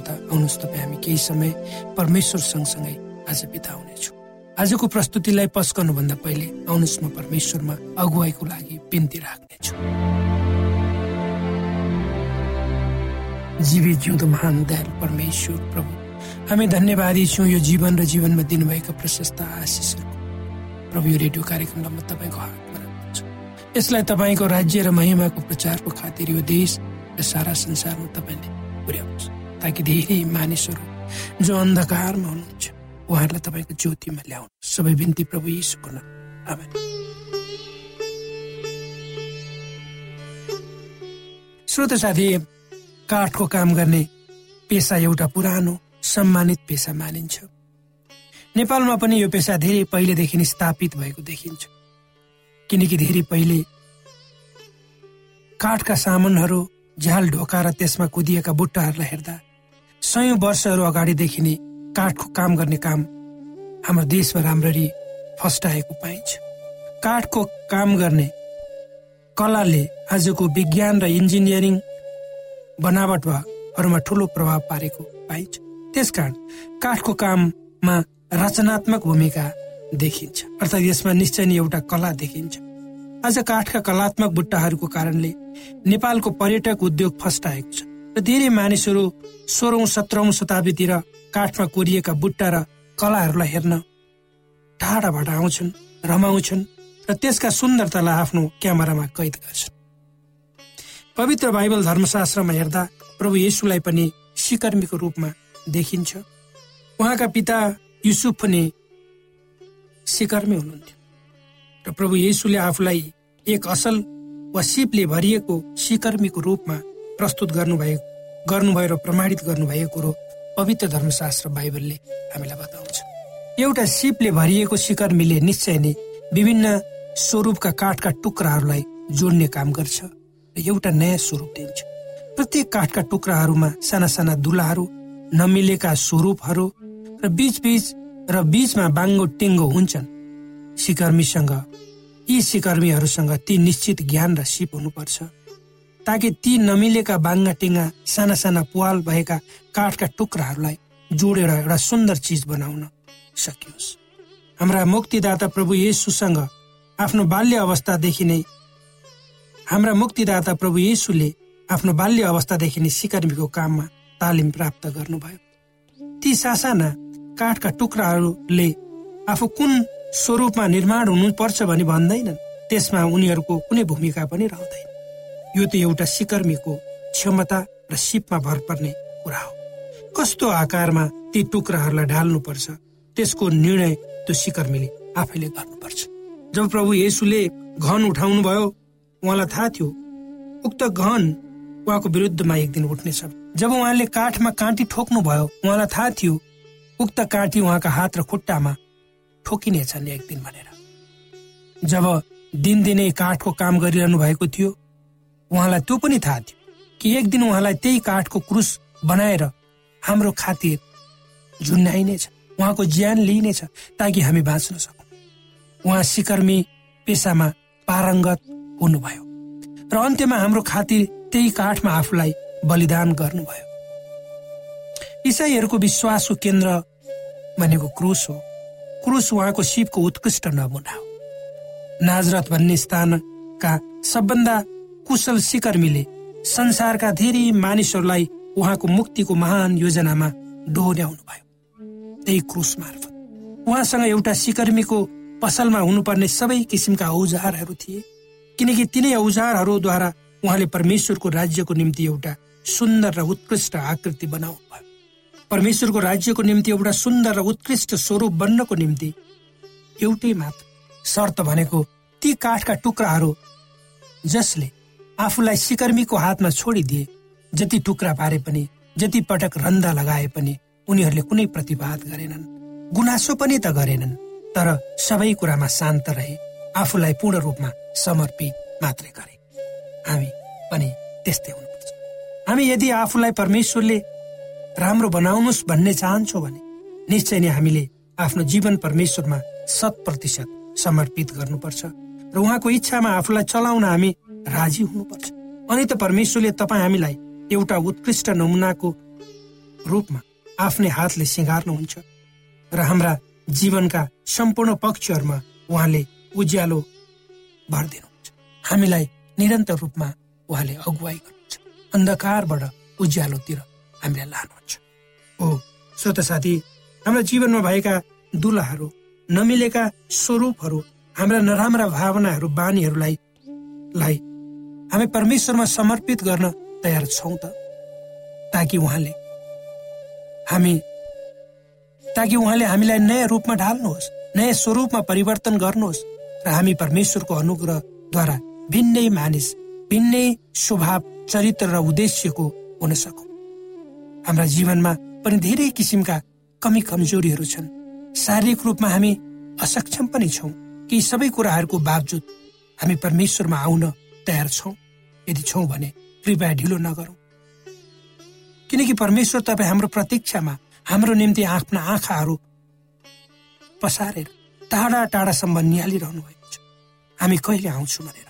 श्रोता आउनुहोस् तपाईँ हामी केही समय परमेश्वर सँगसँगै आज बिताउनेछौँ। आजको प्रस्तुतिलाई पस्कनुभन्दा पहिले आउनुहोस् म परमेश्वरमा अगुवाईको लागि बिन्ती राख्नेछु। जीवी जिउँदो महान दयाल परमेश्वर प्रभु हामी धन्यवादी छौँ यो जीवन र जीवनमा दिनुभएका प्रशस्त आशिषहरू। प्रभु यो रेडियो कार्यक्रमलाई म तपाईँको हातमा राख्दछु। यसलाई तपाईँको राज्य र महिमाको प्रचारको खातिर यो देश र सारा संसारमा तपाईँले पुर्याउनुहोस्। ताकि धेरै मानिसहरू जो अन्धकारमा हुनुहुन्छ उहाँहरूलाई तपाईँको ज्योतिमा ल्याउनु। सबै बिन्ती प्रभु यीशुको नाम। श्रोत साथी काठको काम गर्ने पेसा एउटा पुरानो सम्मानित पेसा मानिन्छ। नेपालमा पनि यो पेसा धेरै पहिलेदेखि स्थापित भएको देखिन्छ। किनकि धेरै पहिले काठका सामानहरू झ्याल ढोका र त्यसमा कुदिएका बुट्टाहरूलाई हेर्दा सयौं वर्षहरू अगाडिदेखि नै काठको काम गर्ने काम हाम्रो देशमा राम्ररी फस्टाएको पाइन्छ। काठको काम गर्ने कलाले आजको विज्ञान र इन्जिनियरिङ बनावटहरूमा ठुलो प्रभाव पारेको पाइन्छ। त्यसकारण काठको काममा रचनात्मक भूमिका देखिन्छ। अर्थात् यसमा निश्चय नै एउटा कला देखिन्छ। आज काठका कलात्मक बुट्टाहरूको कारणले नेपालको पर्यटक उद्योग फस्टाएको छ। र धेरै मानिसहरू सोह्रौं सत्रौं शताब्दीतिर काठमा कोरिएका बुट्टा र कलाहरूलाई हेर्न टाढाबाट आउँछन् रमाउँछन् र त्यसका सुन्दरतालाई आफ्नो क्यामेरामा कैद गर्छन्। पवित्र बाइबल धर्मशास्त्रमा हेर्दा प्रभु येसुलाई पनि सिकर्मीको रूपमा देखिन्छ। उहाँका पिता युसुफ पनि सिकर्मी हुनुहुन्थ्यो। र प्रभु येसुले आफूलाई एक असल वा सिपले भरिएको सिकर्मीको रूपमा प्रस्तुत गर्नुभयो गर्नुभयो र प्रमाणित गर्नुभएको कुरो पवित्र धर्मशास्त्र बाइबलले हामीलाई बताउँछ। एउटा सिपले भरिएको सिकर्मीले निश्चय नै विभिन्न स्वरूपका काठका टुक्राहरूलाई जोड्ने काम गर्छ र एउटा नयाँ स्वरूप दिन्छ। प्रत्येक काठका टुक्राहरूमा साना साना दुलाहरू नमिलेका स्वरूपहरू र बीच बीच र बीचमा बाङ्गो टेङ्गो हुन्छन्। सिकर्मीसँग यी सिकर्मीहरूसँग ती निश्चित ज्ञान र सिप हुनुपर्छ। ताकि ती नमिलेका बाङ्गा टेङ्गा साना साना पुवाल भएका काठका टुक्राहरूलाई जोडेर एउटा सुन्दर चिज बनाउन सकियोस्। हाम्रा मुक्तिदाता प्रभु येसुसँग आफ्नो बाल्य अवस्थादेखि नै हाम्रा मुक्तिदाता प्रभु येसुले आफ्नो बाल्य अवस्थादेखि नै सिकर्मीको काममा तालिम प्राप्त गर्नुभयो। ती सासाना काठका टुक्राहरूले आफू कुन स्वरूपमा निर्माण हुनुपर्छ भनी भन्दैनन् त्यसमा उनीहरूको कुनै भूमिका पनि रहँदैन। यो त एउटा सिकर्मीको क्षमता र सिपमा भर पर्ने कुरा हो। कस्तो आकारमा ती टुक्राहरूलाई ढाल्नुपर्छ त्यसको निर्णय त्यो सिकर्मीले आफैले गर्नुपर्छ। जब प्रभु येसुले घन उठाउनु भयो उहाँलाई थाहा थियो उक्त घन उहाँको विरुद्धमा एक दिन उठ्नेछ। जब उहाँले काठमा काँटी ठोक्नु भयो उहाँलाई थाहा थियो उक्त काँटी उहाँका हात र खुट्टामा ठोकिनेछन् एक दिन भनेर। जब दिनदिनै काठको काम गरिरहनु भएको थियो उहाँलाई त्यो पनि थाहा थियो कि एक दिन उहाँलाई त्यही काठको क्रुस बनाएर हाम्रो खातिर झुन्डाइनेछ उहाँको ज्यान लिइनेछ ताकि हामी बाँच्न सकौँ। उहाँ सिकर्मी पेसामा पारङ्गत हुनुभयो र अन्त्यमा हाम्रो खातिर त्यही काठमा आफूलाई बलिदान गर्नुभयो। इसाईहरूको विश्वासको केन्द्र भनेको क्रुस हो। क्रुस उहाँको शिवको उत्कृष्ट नमुना हो। नाजरत भन्ने स्थानका सबभन्दा कुशल सिकर्मीले संसारका धेरै मानिसहरूलाई उहाँको मुक्तिको महान योजनामा डोर्याउनु भयो। त्यही क्रुस मार्फत उहाँसँग एउटा सिकर्मीको पसलमा हुनुपर्ने सबै किसिमका औजारहरू थिए किनकि तिनै औजारहरूद्वारा उहाँले परमेश्वरको राज्यको निम्ति एउटा सुन्दर र उत्कृष्ट आकृति बनाउनु भयो। परमेश्वरको राज्यको निम्ति एउटा सुन्दर र उत्कृष्ट स्वरूप बन्नको निम्ति एउटै मात्र शर्त भनेको ती काठका टुक्राहरू जसले आफूलाई सिकर्मीको हातमा छोडिदिए जति टुक्रा पारे पनि जति पटक रन्दा लगाए पनि उनीहरूले कुनै प्रतिवाद गरेनन्। गुनासो पनि त गरेनन् तर सबै कुरामा शान्त रहे आफूलाई पूर्ण रूपमा समर्पित मात्रै गरे। हामी पनि त्यस्तै हुनुपर्छ। हामी यदि आफूलाई परमेश्वरले राम्रो बनाउनुहोस् भन्ने चाहन्छौँ भने निश्चय नै हामीले आफ्नो जीवन परमेश्वरमा शत प्रतिशत समर्पित गर्नुपर्छ। र उहाँको इच्छामा आफूलाई चलाउन हामी राजी हुनुपर्छ। अनि त परमेश्वरले तपाईँ हामीलाई एउटा उत्कृष्ट नमुनाको रूपमा आफ्नै हातले सिँगार्नुहुन्छ र हाम्रा जीवनका सम्पूर्ण पक्षहरूमा उहाँले उज्यालो भरिदिनुहुन्छ हामीलाई निरन्तर रूपमा उहाँले अगुवाई गर्नुहुन्छ। अन्धकारबाट उज्यालोतिर हामीलाई लानुहुन्छ। हो श्रोत साथी हाम्रा जीवनमा भएका दुलाहरू नमिलेका स्वरूपहरू हाम्रा नराम्रा भावनाहरू बानीहरूलाई लाई हामी परमेश्वरमा समर्पित गर्न तयार छौँ त। ताकि उहाँले हामी ताकि उहाँले हामीलाई नयाँ रूपमा ढाल्नुहोस् नयाँ स्वरूपमा परिवर्तन गर्नुहोस् र हामी परमेश्वरको अनुग्रहद्वारा भिन्नै मानिस भिन्नै स्वभाव चरित्र र उद्देश्यको हुन सकौँ। हाम्रा जीवनमा पनि धेरै किसिमका कमी कमजोरीहरू छन्। शारीरिक रूपमा हामी असक्षम पनि छौँ कि सबै कुराहरूको बावजुद हामी परमेश्वरमा आउन तयार छौँ? यदि छौँ भने कृपया ढिलो नगरौँ। किनकि परमेश्वर तपाईँ हाम्रो प्रतीक्षामा हाम्रो निम्ति आफ्ना आँखाहरू पसारेर टाढा टाढासम्म निहालिरहनु भएको छ। हामी कहिले आउँछौँ भनेर।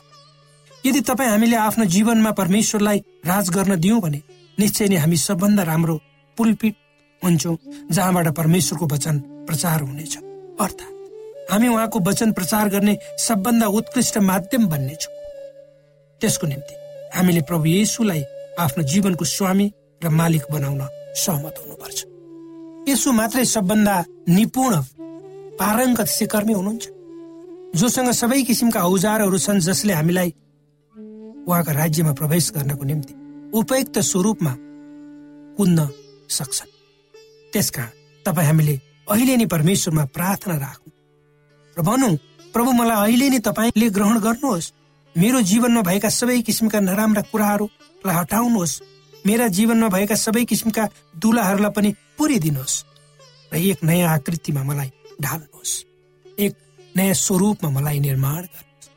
यदि तपाईँ हामीले आफ्नो जीवनमा परमेश्वरलाई राज गर्न दियौँ भने निश्चय नै हामी सबभन्दा राम्रो पुलपिट हुन्छौँ जहाँबाट परमेश्वरको वचन प्रचार हुनेछ। अर्थात् हामी उहाँको वचन प्रचार गर्ने सबभन्दा उत्कृष्ट माध्यम बन्नेछौँ। त्यसको निम्ति हामीले प्रभु येसुलाई आफ्नो जीवनको स्वामी र मालिक बनाउन सहमत हुनुपर्छ। यसो मात्रै सबभन्दा निपुण पारङ्गत सिकर्मी हुनुहुन्छ। जोसँग सबै किसिमका औजारहरू छन् जसले हामीलाई उहाँका राज्यमा प्रवेश गर्नको निम्ति उपयुक्त स्वरूपमा कुद्न सक्छन्। त्यसकारण तपाईँ हामीले अहिले नै परमेश्वरमा प्रार्थना राखौँ। र भनौँ प्रभु मलाई अहिले नै तपाईँले ग्रहण गर्नुहोस्। मेरो जीवनमा भएका सबै किसिमका नराम्रा कुराहरूलाई हटाउनुहोस्। मेरा जीवनमा भएका सबै किसिमका दुलाहरूलाई पनि पुर्याइदिनुहोस् र एक नयाँ आकृतिमा मलाई ढाल्नुहोस्। एक नयाँ स्वरूपमा मलाई निर्माण गर्नुहोस्।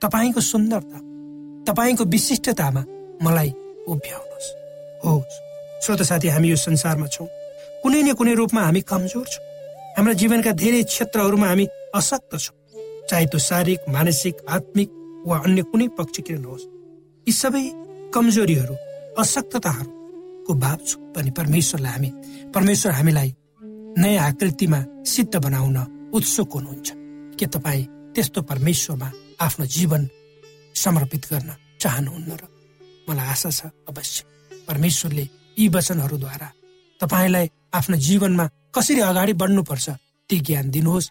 तपाईँको सुन्दरता तपाईँको विशिष्टतामा मलाई उभ्याउनुहोस्। हो श्रोत साथी हामी यो संसारमा छौँ। कुनै न कुनै रूपमा हामी कमजोर छौँ। हाम्रा जीवनका धेरै क्षेत्रहरूमा हामी अशक्त छौँ। चाहे त्यो शारीरिक मानसिक आत्मिक वा अन्य कुनै पक्ष किन नहोस् यी सबै कमजोरीहरू अशक्तताहरूको बावजुद पनि परमेश्वरलाई हामी परमेश्वर हामीलाई नयाँ आकृतिमा सिद्ध बनाउन उत्सुक हुनुहुन्छ। के तपाईँ त्यस्तो परमेश्वरमा आफ्नो जीवन समर्पित गर्न चाहनुहुन्न र मलाई आशा छ अवश्य परमेश्वरले यी वचनहरूद्वारा तपाईँलाई आफ्नो जीवनमा कसरी अगाडि बढ्नुपर्छ ती ज्ञान दिनुहोस्।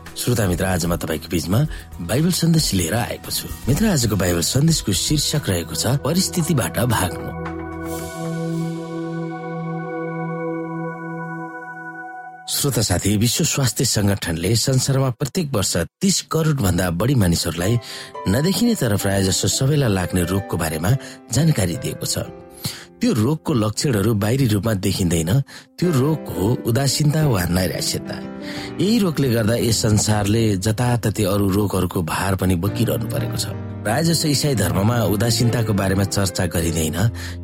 श्रोता मित्र आज म तपाईँको बिचमा बाइबल सन्देश लिएर आएको छु। मित्र आजको बाइबल सन्देशको शीर्षक रहेको छ परिस्थितिबाट भाग्नु। श्रोता साथी विश्व स्वास्थ्य संगठनले संसारमा प्रत्येक वर्ष तीस करोड भन्दा बढी मानिसहरूलाई नदेखिने तर प्राय जसो सबैलाई लाग्ने रोगको बारेमा जानकारी दिएको छ। त्यो रोगको लक्षणहरू बाहिरी रूपमा देखिँदैन। त्यो रोग हो उदासीनता वा नैराश्यता। यही रोगले गर्दा यस संसारले जताततै अरू रोगहरूको भार पनि बोकिरहनु परेको छ। प्राय जसो इसाई धर्ममा उदासीनताको बारेमा चर्चा गरिँदैन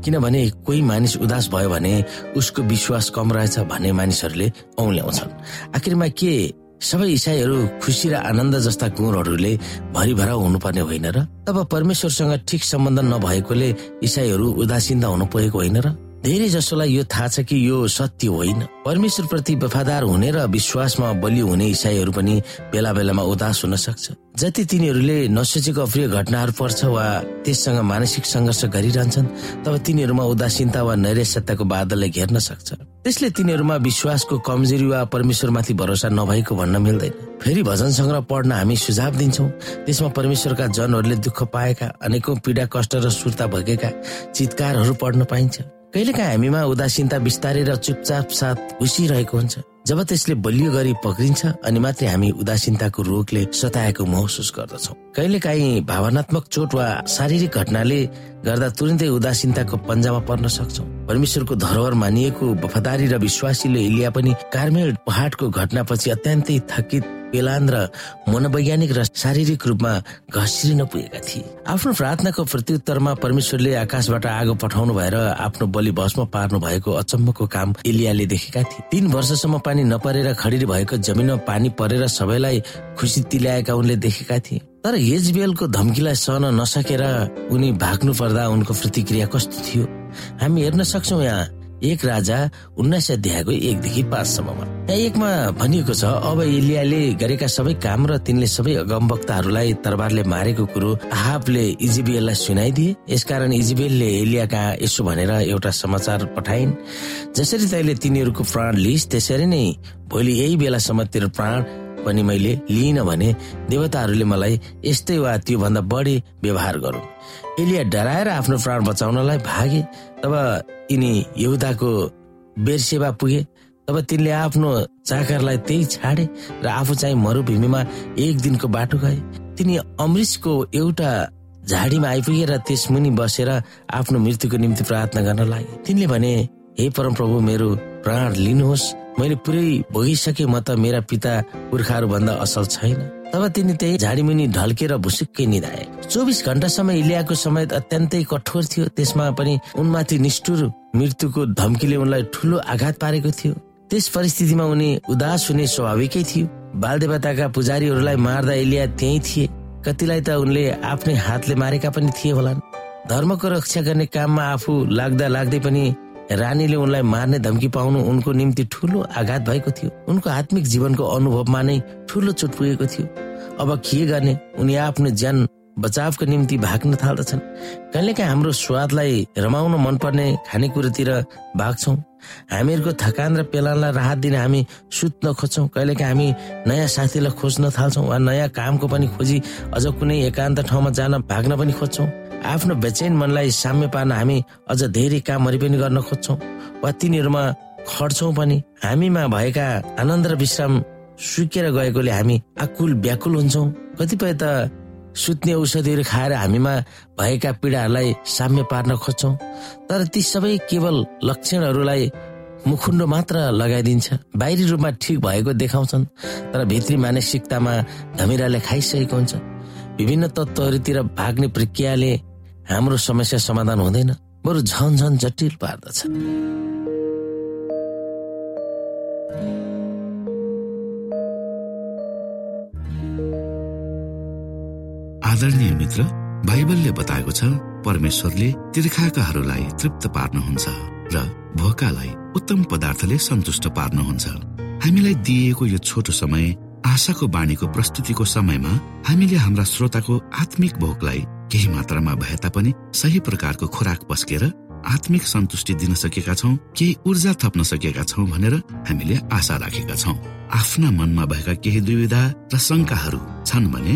किनभने कोही मानिस उदास भयो भने उसको विश्वास कम रहेछ भन्ने मानिसहरूले औल्याउँछन्। आखिरमा के सबै इसाईहरू खुसी र आनन्द जस्ता गुणहरूले भरिभरा हुनुपर्ने होइन र? तब परमेश्वरसँग ठिक सम्बन्ध नभएकोले इसाईहरू उदासीनता हुनु पुगेको होइन र? धेरै जसोलाई यो थाहा छ कि यो सत्य होइन। परमेश्वर प्रति वफादार हुने र विश्वासमा बलियो हुने इसाईहरू पनि बेला बेलामा उदास हुन सक्छ। जति तिनीहरूले नसोचेको अप्रिय घटनाहरू पर्छ वा त्यससँग मानसिक सङ्घर्ष गरिरहन्छन् तब तिनीहरूमा उदासीनता वा नैराश्यताको बादलले घेर्न सक्छ। त्यसले तिनीहरूमा विश्वासको कमजोरी वा परमेश्वरमाथि भरोसा नभएको भन्न मिल्दैन। फेरि भजन सङ्ग्रह पढ्न हामी सुझाव दिन्छौँ। त्यसमा परमेश्वरका जनहरूले दुःख पाएका अनेकौं पीडा कष्ट र सुर्ता भएका चितकारहरू पढ्न पाइन्छ। कहिलेकाहीँ हामीमा उदासीनता बिस्तारै र चुपचाप साथ घुसिरहेको हुन्छ। जब त्यसले बलियो गरी पक्रिन्छ अनि मात्रै हामी उदासीनताको रोगले सताएको महसुस गर्दछौ। कहिलेकाहीँ भावनात्मक चोट वा शारीरिक घटनाले गर्दा तुरन्तै उदासीनताको पन्जामा पर्न सक्छौ। परमेश्वरको धरोहर मानिएको वफादारी र विश्वासीले इलिया पनि कार्मेल पहाडको घटनापछि अत्यन्तै थकित पेलान र मनोवैज्ञानिक र शारीरिक रूपमा घसिरिन पुगेका थिए। आफ्नो प्रार्थनाको प्रत्युत्तरमा परमेश्वरले आकाशबाट आगो पठाउनु भएर आफ्नो बलि भस्म पार्नु भएको अचम्मको काम एलियाले देखेका थिए। तीन वर्षसम्म पानी नपरेर खडिर भएको जमिनमा पानी परेर सबैलाई खुसी तिल्याएका उनले देखेका थिए। तर हेजबेलको धम्कीलाई सहन नसकेर उनी भाग्नु पर्दा उनको प्रतिक्रिया कस्तो थियो? हामी हेर्न सक्छौ यहाँ एक राजा उन्नाइस अध्यायको एकदेखि पाँचसम्ममा यहाँ एकमा भनिएको छ अब इलियाले गरेका सबै काम र तिनले सबै अगमवक्ताहरूलाई तरबारले मारेको कुरो आहाबले इजिबियललाई सुनाइदिए। यसकारण इजिबेलले एलिया कहाँ यसो भनेर एउटा समाचार पठाइन्। जसरी तैले तिनीहरूको प्राण लिइस् त्यसरी नै भोलि यही बेलासम्म तेरो प्राण पनि मैले लिइन भने देवताहरूले मलाई यस्तै वा त्योभन्दा बढी व्यवहार गरून् एलिया डराएर आफ्नो प्राण बचाउनलाई भागे। तब यिनी यहुदाको बेरसेवा पुगे। तब तिनले आफ्नो चाकरलाई त्यही छाडे र आफू चाहिँ मरुभूमिमा एक दिनको बाटो गए। तिनी अमृषको एउटा झाडीमा आइपुगे र त्यस मुनि बसेर आफ्नो मृत्युको निम्ति प्रार्थना गर्न लागे। तिनले भने हे परमप्रभु मेरो प्राण लिनुहोस्। मैले पुरै भोगिसके म त मेरा पिता पुर्खाहरू भन्दा असल छैन। तब तिनी त्यही झाडीमुनि ढल्केर भुसुक्कै निधाए। चौबिस घण्टासम्म इलियाको समय अत्यन्तै कठोर थियो। त्यसमा पनि उनमाथि निष्ठुर मृत्युको धम्कीले उनलाई ठुलो आघात पारेको थियो। त्यस परिस्थितिमा उनी उदास हुने स्वाभाविकै थियो। बालदेवताका पुजारीहरूलाई मार्दा इलिया त्यही थिए। कतिलाई त उनले आफ्नै हातले मारेका पनि थिए होलान्। धर्मको रक्षा गर्ने काममा आफू लाग्दा लाग्दै पनि रानीले उनलाई मार्ने धम्की पाउनु उनको निम्ति ठुलो आघात भएको थियो। उनको आत्मिक जीवनको अनुभवमा नै ठुलो चोट पुगेको थियो। अब के गर्ने? उनी आफ्नो ज्यान बचावको निम्ति भाग्न थाल्दछन्। कहिलेकाहीँ हाम्रो स्वादलाई रमाउन मनपर्ने खानेकुरातिर भाग्छौँ हामीहरूको थकान र पेलानलाई राहत दिने हामी सुत्न खोज्छौँ। कहिलेकाहीँ हामी नयाँ साथीलाई खोज्न थाल्छौँ वा नयाँ कामको पनि खोजी अझ कुनै एकान्त ठाउँमा जान भाग्न पनि खोज्छौँ। आफ्नो बेचैन मनलाई साम्य पार्न हामी अझ धेरै कामहरू पनि गर्न खोज्छौँ वा तिनीहरूमा खट्छौँ पनि। हामीमा भएका आनन्द र विश्राम सुकेर गएकोले हामी आकुल व्याकुल हुन्छौँ। कतिपय त सुत्ने औषधिहरू खाएर हामीमा भएका पीडाहरूलाई साम्य पार्न खोज्छौँ। तर ती सबै केवल लक्षणहरूलाई मुखुन्डो मात्र लगाइदिन्छ। बाहिरी रूपमा ठिक भएको देखाउँछन् तर भित्री मानसिकतामा धमिराले खाइसकेको हुन्छ। विभिन्न तत्त्वहरूतिर भाग्ने प्रक्रियाले हाम्रो समस्या समाधान हुँदैन। बरु झन झन जटिल पार्दछ। आदरणीय मित्र बाइबलले बताएको छ परमेश्वरले तिर्खाकाहरूलाई तृप्त पार्नुहुन्छ र भोकालाई उत्तम पदार्थले सन्तुष्ट पार्नुहुन्छ। हामीलाई दिइएको यो छोटो समय आशाको बाणीको प्रस्तुतिको समयमा हामीले हाम्रा श्रोताको आत्मिक भोकलाई केही मात्रामा भए तापनि सही प्रकारको खोराक पस्केर आत्मिक सन्तुष्टि दिन सकेका छौँ केही ऊर्जा थप्न सकेका छौँ भनेर हामीले आशा राखेका छौँ। आफ्ना मनमा भएका केही दुविधा र शङ्काहरू छन् भने